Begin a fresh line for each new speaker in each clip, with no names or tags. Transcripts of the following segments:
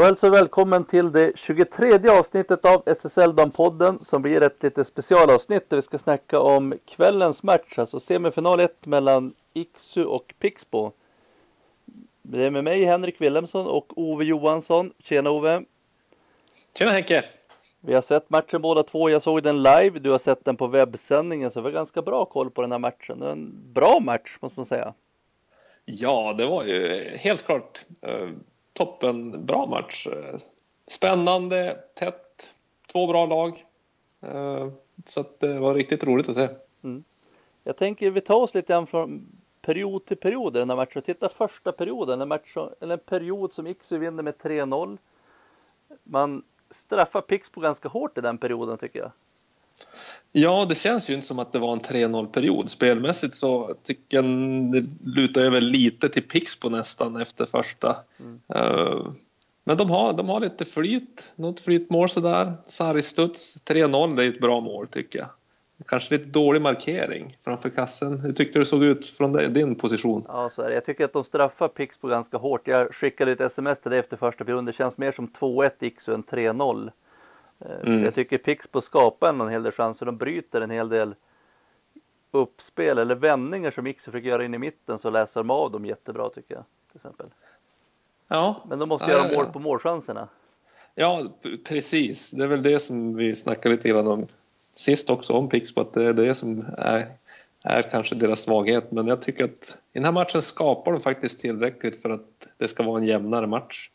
Då hälsar välkommen till det 23 avsnittet av SSL Dampodden som blir ett lite specialavsnitt där vi ska snacka om kvällens match, alltså semifinal 1 mellan Iksu och Pixbo. Det är med mig Henrik Wilhelmsson och Ove Johansson. Tjena Ove!
Tjena Henke!
Vi har sett matchen båda två. Jag såg den live. Du har sett den på webbsändningen så vi har ganska bra koll på den här matchen. En bra match måste man säga.
Ja, det var ju helt klart eh, toppen bra match. Spännande, tätt, två bra lag. Eh, så det var riktigt roligt att se. Mm.
Jag tänker vi tar oss lite grann från period till period i den här matchen. Titta första perioden, en, match, eller en period som Iksu vinner med 3-0. Man straffar Pixbo ganska hårt i den perioden tycker jag.
Ja, det känns ju inte som att det var en 3-0 period. Spelmässigt så tycker jag det lutar över lite till Pixbo nästan efter första. Mm. Uh, men de har, de har lite flyt, något flytmål sådär. Sarri-studs, 3-0, det är ett bra mål tycker jag. Kanske lite dålig markering framför kassen. Hur tyckte du det såg ut från din position?
Ja, så är det. Jag tycker att de straffar Pixbo ganska hårt. Jag skickade ett sms till dig efter första perioden. Det känns mer som 2-1 Iksu än 3-0. Eh, mm. Jag tycker Pixbo skapar en hel del chanser. De bryter en hel del uppspel eller vändningar som Iksu försöker göra in i mitten så läser de av dem jättebra tycker jag. Till exempel.
Ja.
Men de måste ja, göra mål ja. på målchanserna.
Ja, precis. Det är väl det som vi snackade lite grann om sist också om Pixbo, att det är det som är, är kanske deras svaghet. Men jag tycker att i den här matchen skapar de faktiskt tillräckligt för att det ska vara en jämnare match.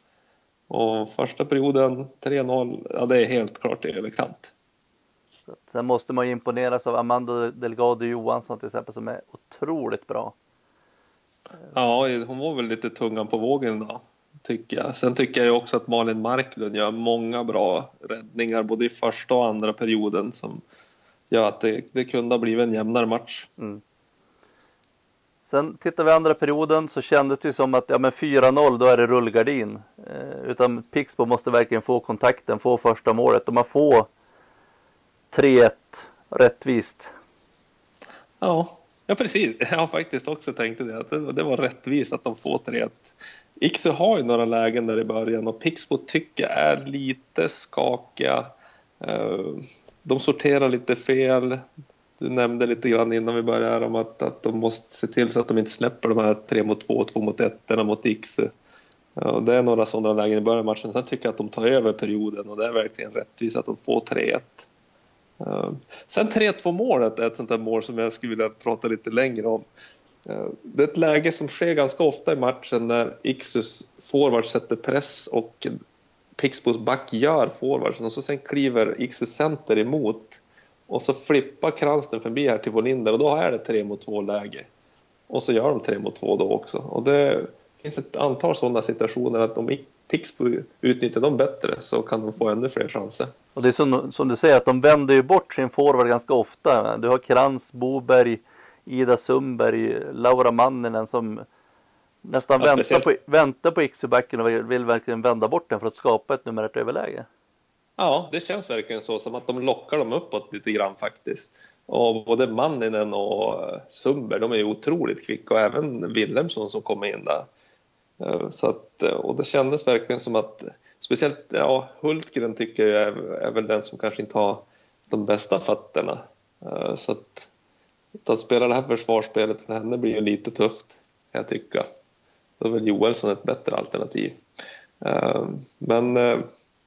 Och första perioden 3-0, ja det är helt klart i överkant.
Sen måste man ju imponeras av Amanda Delgado Johansson till exempel som är otroligt bra.
Ja, hon var väl lite tungan på vågen då, tycker jag. Sen tycker jag också att Malin Marklund gör många bra räddningar både i första och andra perioden som gör att det, det kunde ha blivit en jämnare match. Mm.
Sen tittar vi andra perioden så kändes det som att ja, men 4-0 då är det rullgardin. Eh, utan Pixbo måste verkligen få kontakten, få första målet och man får 3-1 rättvist.
Ja, ja precis. Jag har faktiskt också tänkt det. Att det, det var rättvist att de får 3-1. Iksu har ju några lägen där i början och Pixbo tycker jag är lite skakiga. Eh, de sorterar lite fel du nämnde lite grann innan vi började om att, att de måste se till så att de inte släpper de här tre mot två, och 2 mot 1 mot Iksu. Ja, det är några sådana lägen i början av matchen. Sen tycker jag att de tar över perioden och det är verkligen rättvist att de får 3-1. Ehm, sen 3-2 målet är ett sånt där mål som jag skulle vilja prata lite längre om. Ehm, det är ett läge som sker ganska ofta i matchen när Iksus forward sätter press och Pixbos back gör forwardsen och så sen kliver Iksus center emot och så flippar Kransten förbi här till Volinder och då är det tre mot två läge. Och så gör de tre mot två då också. Och det finns ett antal sådana situationer att om Pixbo utnyttjar dem bättre så kan de få ännu fler chanser.
Och det är som, som du säger att de vänder ju bort sin forward ganska ofta. Du har Krans, Boberg, Ida Sundberg, Laura Manninen som nästan ja, väntar, på, väntar på Iksu-backen och vill verkligen vända bort den för att skapa ett numerärt överläge.
Ja, det känns verkligen så som att de lockar dem uppåt lite grann faktiskt. Och både Manninen och eh, Sumber, de är ju otroligt kvicka och även Wilhelmsson som kommer in där. Eh, så att, eh, och det kändes verkligen som att speciellt ja, Hultgren tycker jag är, är väl den som kanske inte har de bästa fötterna. Så att, att spela det här försvarsspelet för henne blir ju lite tufft kan jag tycka. Då är väl Joelsson ett bättre alternativ. Men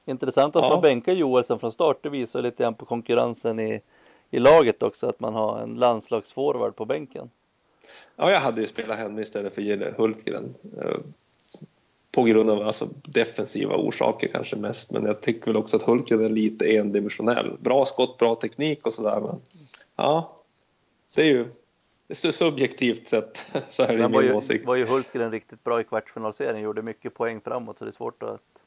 Intressant att ja. man bänkar Joelsson från start. Det visar lite grann på konkurrensen i, i laget också, att man har en landslagsforward på bänken.
Ja, jag hade ju spelat henne istället för Hultgren. Eh, på grund av alltså, defensiva orsaker kanske mest, men jag tycker väl också att Hultgren är lite endimensionell. Bra skott, bra teknik och sådär, men ja, det är ju subjektivt sett så är det min
var ju,
åsikt.
var ju Hultgren riktigt bra i kvartsfinalserien, gjorde mycket poäng framåt så det är svårt att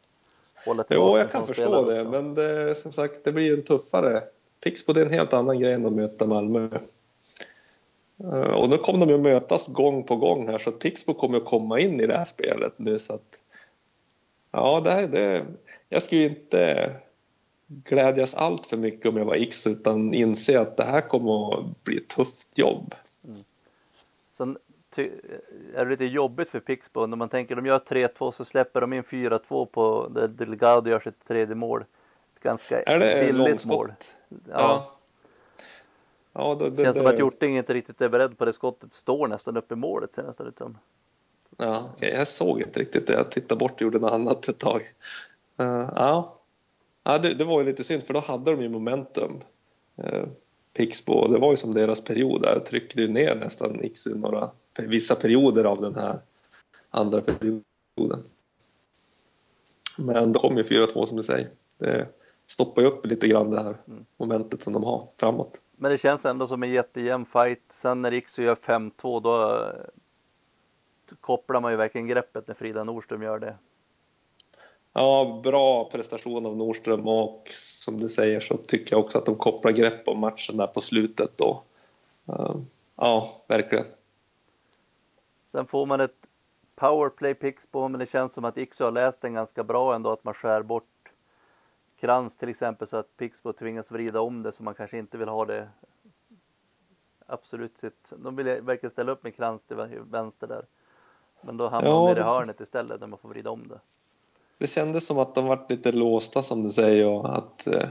hålla Jo, jag kan förstå det, också. men det, som sagt, det blir en tuffare. Pixbo det är en helt annan grej än att möta Malmö. Eh, och nu kommer de ju mötas gång på gång här så att Pixbo kommer att komma in i det här spelet nu så att ja, det, här, det jag skulle inte glädjas allt för mycket om jag var X utan inse att det här kommer att bli ett tufft jobb. Mm.
Sen är det lite jobbigt för Pixbo när man tänker de gör 3-2 så släpper de in 4-2 på där Delgado gör sitt tredje mål. Ett ganska
är det
billigt mål.
Ja. ja.
ja det, det, Känns som att Hjorting inte riktigt är beredd på det skottet. Står nästan uppe i målet ser nästan ut som.
Ja, okay. jag såg inte riktigt det. Jag tittade bort och gjorde något annat ett tag. Uh, ja, ja det, det, var ju lite synd för då hade de ju momentum. Uh, Pixbo, det var ju som deras period där, tryckte ner nästan Iksu några, vissa perioder av den här andra perioden. Men då kom ju 4-2 som du säger. Det stoppar ju upp lite grann det här mm. momentet som de har framåt.
Men det känns ändå som en jättejämn fight. Sen när Iksu gör 5-2 då kopplar man ju verkligen greppet när Frida Nordström gör det.
Ja, bra prestation av Nordström och som du säger så tycker jag också att de kopplar grepp om matchen där på slutet då. Ehm, ja, verkligen.
Sen får man ett powerplay pix på, men det känns som att Iksu har läst den ganska bra ändå, att man skär bort Krans till exempel så att Pixbo tvingas vrida om det så man kanske inte vill ha det absolut sitt. De vill verkligen ställa upp med Krans till vänster där. Men då hamnar ja, man i det hörnet istället när man får vrida om det
det kändes som att de varit lite låsta som du säger och att eh,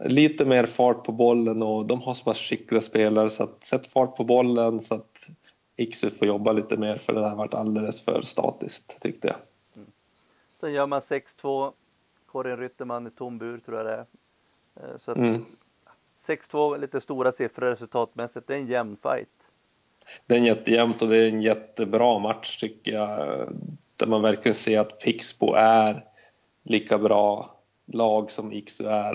lite mer fart på bollen och de har så pass skickliga spelare så att sätt fart på bollen så att Iksu får jobba lite mer för det har varit alldeles för statiskt tyckte jag. Mm.
Sen gör man 6-2, Karin Rytterman i tom bur tror jag det är. Eh, så
mm.
6-2, lite stora siffror resultatmässigt, det är en jämn fight.
Det är en jättejämnt och det är en jättebra match tycker jag där man verkligen ser att Pixbo är lika bra lag som Iksu är.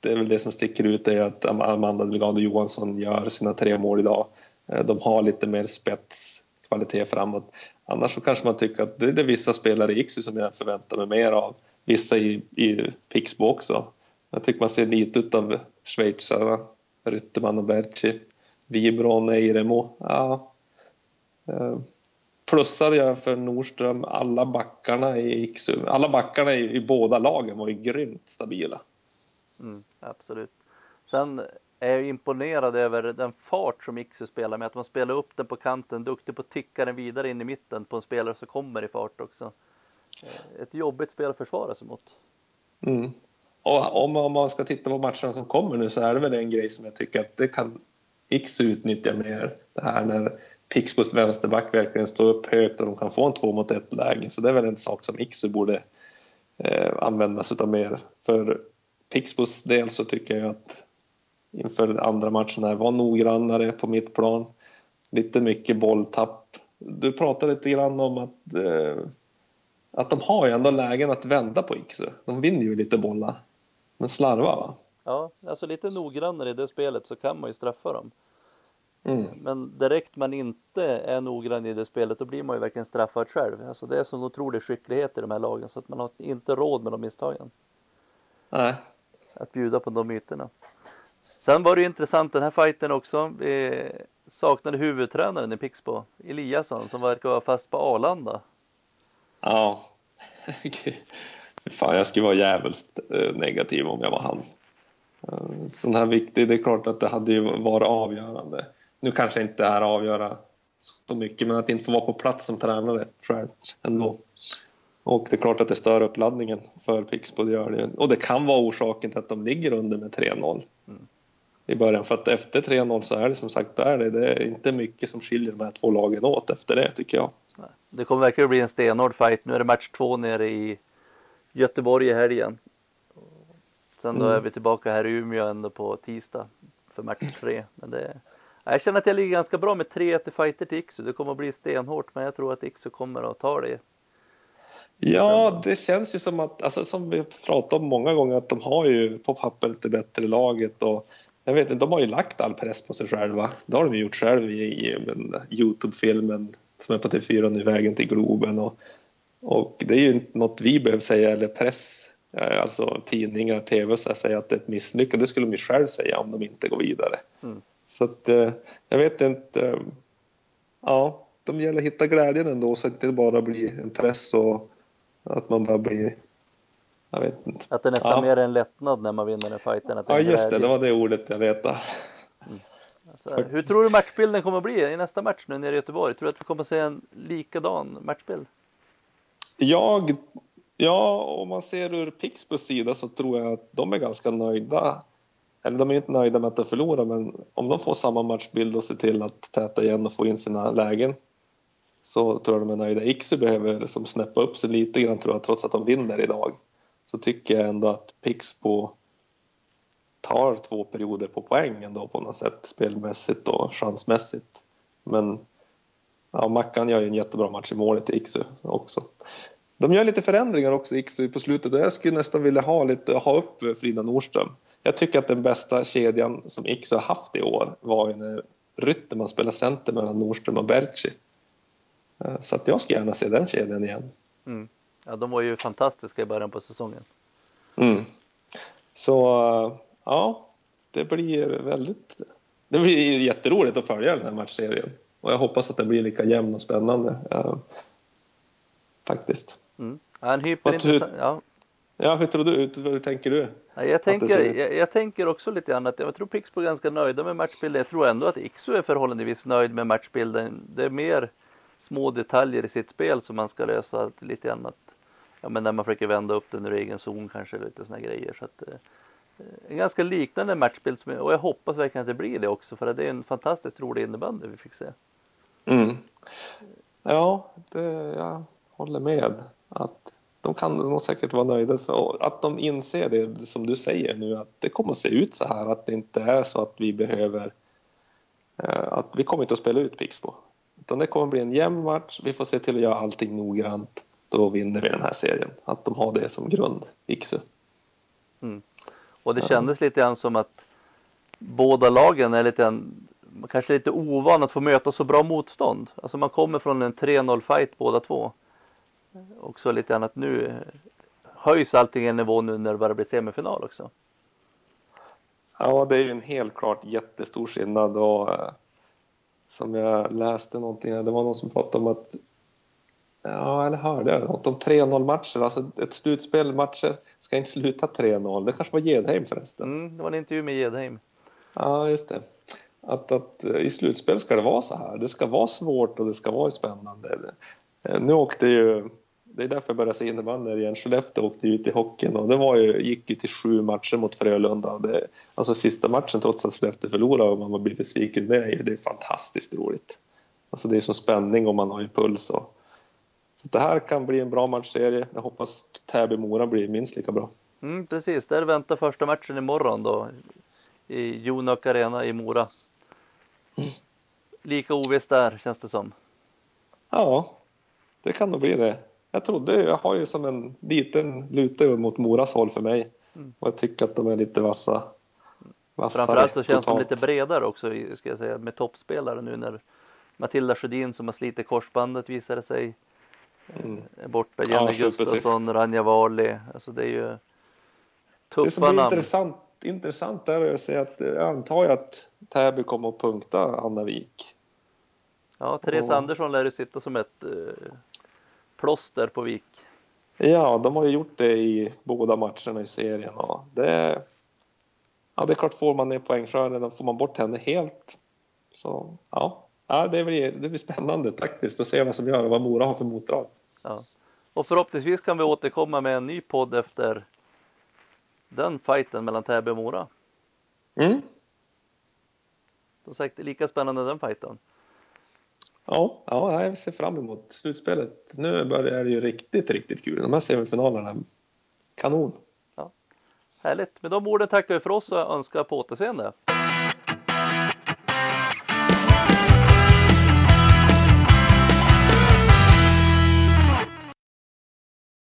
Det är väl det som sticker ut är att Amanda Delgado Johansson gör sina tre mål idag. Eh, de har lite mer spetskvalitet framåt. Annars så kanske man tycker att det är vissa spelare i Iksu som jag förväntar mig mer av. Vissa i, i Pixbo också. Jag tycker man ser lite av schweizarna, Rytterman och Berci. Vibron, Eiremo. Ja. Eh, plussar jag för Nordström. Alla backarna i Iksu, alla backarna i, i, båda lagen var ju grymt stabila.
Mm, absolut. Sen är jag imponerad över den fart som Iksu spelar med. Att man spelar upp den på kanten, duktig på att ticka den vidare in i mitten på en spelare som kommer i fart också. Eh, ett jobbigt spel att försvara sig mot.
Mm. Och om, om man ska titta på matcherna som kommer nu så är det väl en grej som jag tycker att det kan Iksu utnyttja mer. Det här när Pixbos vänsterback verkligen står upp högt och de kan få en två mot ett läge. Så det är väl en sak som Iksu borde eh, användas utav mer. För Pixbos del så tycker jag att inför andra matchen här var noggrannare på mitt plan. Lite mycket bolltapp. Du pratade lite grann om att, eh, att de har ju ändå lägen att vända på Iksu. De vinner ju lite bollar. Men slarvar va?
Ja, alltså lite noggrannare i det spelet så kan man ju straffa dem.
Mm.
Men direkt man inte är noggrann i det spelet då blir man ju verkligen straffad själv. Alltså det är så otrolig skicklighet i de här lagen så att man har inte råd med de misstagen.
Nej.
Att bjuda på de ytorna. Sen var det ju intressant den här fighten också. Vi saknade huvudtränaren i Pixbo, Eliasson, som verkar vara fast på Arlanda.
Ja. Fan, jag skulle vara jävligt eh, negativ om jag var han. Eh, sån här viktig, det är klart att det hade ju varit avgörande nu kanske inte är avgöra så mycket, men att inte få vara på plats som tränare själv ändå. Och det är klart att det stör uppladdningen för Pixbo, det gör det. Och det kan vara orsaken till att de ligger under med 3-0 mm. I början. För att efter 3-0 så är det som sagt, är det, det är inte mycket som skiljer de här två lagen åt efter det tycker jag.
Det kommer verkligen bli en stenhård fight. Nu är det match två nere i Göteborg i helgen. Sen då mm. är vi tillbaka här i Umeå ändå på tisdag för match tre. Men det, jag känner att jag ligger ganska bra med 3-1 fighter till Iksu. Det kommer att bli stenhårt, men jag tror att Iksu kommer att ta det.
Ja, det känns ju som att, alltså, som vi pratat om många gånger, att de har ju på pappret det bättre laget och jag vet inte, de har ju lagt all press på sig själva. Det har de ju gjort själv i, i Youtube-filmen som är på TV4 nu, Vägen till Globen och, och det är ju inte något vi behöver säga eller press, eh, alltså tidningar, tv, så säga att det är ett misslyckande. Det skulle de ju själv säga om de inte går vidare.
Mm.
Så att eh, jag vet inte. Eh, ja, de gäller att hitta glädjen ändå så att det inte bara blir en press och att man bara blir jag vet inte.
Att det nästan ja. mer är en lättnad när man vinner en fight än att
Ja, just det, det var det ordet jag letade.
Mm. Alltså, hur tror du matchbilden kommer att bli i nästa match nu nere i Göteborg? Tror du att vi kommer att se en likadan matchbild?
Jag, ja, om man ser ur Pixbos sida så tror jag att de är ganska nöjda. Eller de är inte nöjda med att de förlorar, men om de får samma matchbild och ser till att täta igen och få in sina lägen så tror jag de är nöjda. Iksu behöver som snäppa upp sig lite grann tror jag, trots att de vinner idag. Så tycker jag ändå att Pixbo tar två perioder på poäng ändå på något sätt spelmässigt och chansmässigt. Men ja, Mackan gör ju en jättebra match i målet i Iksu också. De gör lite förändringar också i Iksu på slutet och jag skulle nästan vilja ha, lite, ha upp Frida Nordström. Jag tycker att den bästa kedjan som Iksu har haft i år var ju när Rytterman spelade center mellan Nordström och Berci. Eh, så att jag skulle gärna se den kedjan igen.
Mm. Ja, de var ju fantastiska i början på säsongen.
Mm. Så ja, det blir väldigt... Det blir jätteroligt att följa den här matchserien och jag hoppas att det blir lika jämn och spännande. Faktiskt.
Mm. Ja, en hyperintressant... Ja.
ja, hur tror du? Hur, hur tänker du?
Ja, jag, tänker, jag, jag, tänker också lite grann att jag tror Pixbo är ganska nöjda med matchbilden. Jag tror ändå att Iksu är förhållandevis nöjd med matchbilden. Det är mer små detaljer i sitt spel som man ska lösa lite grann. Att, ja, men när man försöker vända upp den ur egen zon kanske lite sådana grejer. Så att, eh, en ganska liknande matchbild som, och jag hoppas verkligen att det blir det också för det är en fantastiskt rolig innebandy vi fick se.
Mm. Ja, det, jag håller med. Att de kan nog säkert vara nöjda för att de inser det som du säger nu att det kommer att se ut så här att det inte är så att vi behöver eh, att vi kommer inte att spela ut Pixbo. Utan det kommer att bli en jämn match. Vi får se till att göra allting noggrant. Då vinner vi den här serien. Att de har det som grund, Iksu.
Mm. Och det kändes lite grann som att båda lagen är lite grann, kanske lite ovan att få möta så bra motstånd. Alltså man kommer från en 3-0 fight båda två. Också lite grann att nu höjs allting en nivå nu när det börjar bli semifinal också.
Ja, det är ju en helt klart jättestor skillnad och eh, som jag läste någonting, det var någon som pratade om att Ja, eller hörde jag något om 3-0 matcher. Alltså ett slutspel matcher ska inte sluta 3-0. Det kanske var Gedheim förresten.
Mm, det var en intervju med Gedheim.
Ja, just det. Att, att i slutspel ska det vara så här. Det ska vara svårt och det ska vara spännande. Eh, nu åkte ju, det är därför jag började se innebandy igen. Skellefteå åkte ut i hockeyn och det var ju, gick ju till sju matcher mot Frölunda. Det, alltså sista matchen trots att Skellefteå förlorade och man var blivit besviken. Det är, det är fantastiskt roligt. Alltså det är som spänning och man har ju puls och så det här kan bli en bra matchserie. Jag hoppas Täby-Mora blir minst lika bra.
Mm, precis, där väntar första matchen imorgon då i Jonök Arena i Mora. Mm. Lika ovisst där känns det som.
Ja, det kan nog bli det. Jag trodde, jag har ju som en liten luta mot Moras håll för mig mm. och jag tycker att de är lite vassa.
Vassare, Framförallt så känns totalt. de lite bredare också ska jag säga med toppspelare nu när Matilda Sjödin som har slitit korsbandet visade sig Mm. Borta Jenny ja, Gustafsson, Ranja Wali. Alltså det är ju tuffa
Det som blir namn. intressant, intressant är att se att jag antar att Täby kommer att punkta Anna Wik.
Ja, Therese och... Andersson lär ju sitta som ett eh, plåster på Vik.
Ja, de har ju gjort det i båda matcherna i serien och det, ja, det är klart får man ner poängskörden, får man bort henne helt så ja, ja, det, blir, det blir spännande faktiskt att se vad som gör och vad Mora har för motdrag.
Ja. Och förhoppningsvis kan vi återkomma med en ny podd efter den fighten mellan Täby och Mora.
Mm.
Som sagt, lika spännande den fighten.
Ja, ja, jag ser fram emot slutspelet. Nu börjar det ju riktigt, riktigt kul. De här semifinalerna, kanon.
Ja. Härligt. Med de orden tackar vi för oss och önskar på återseende.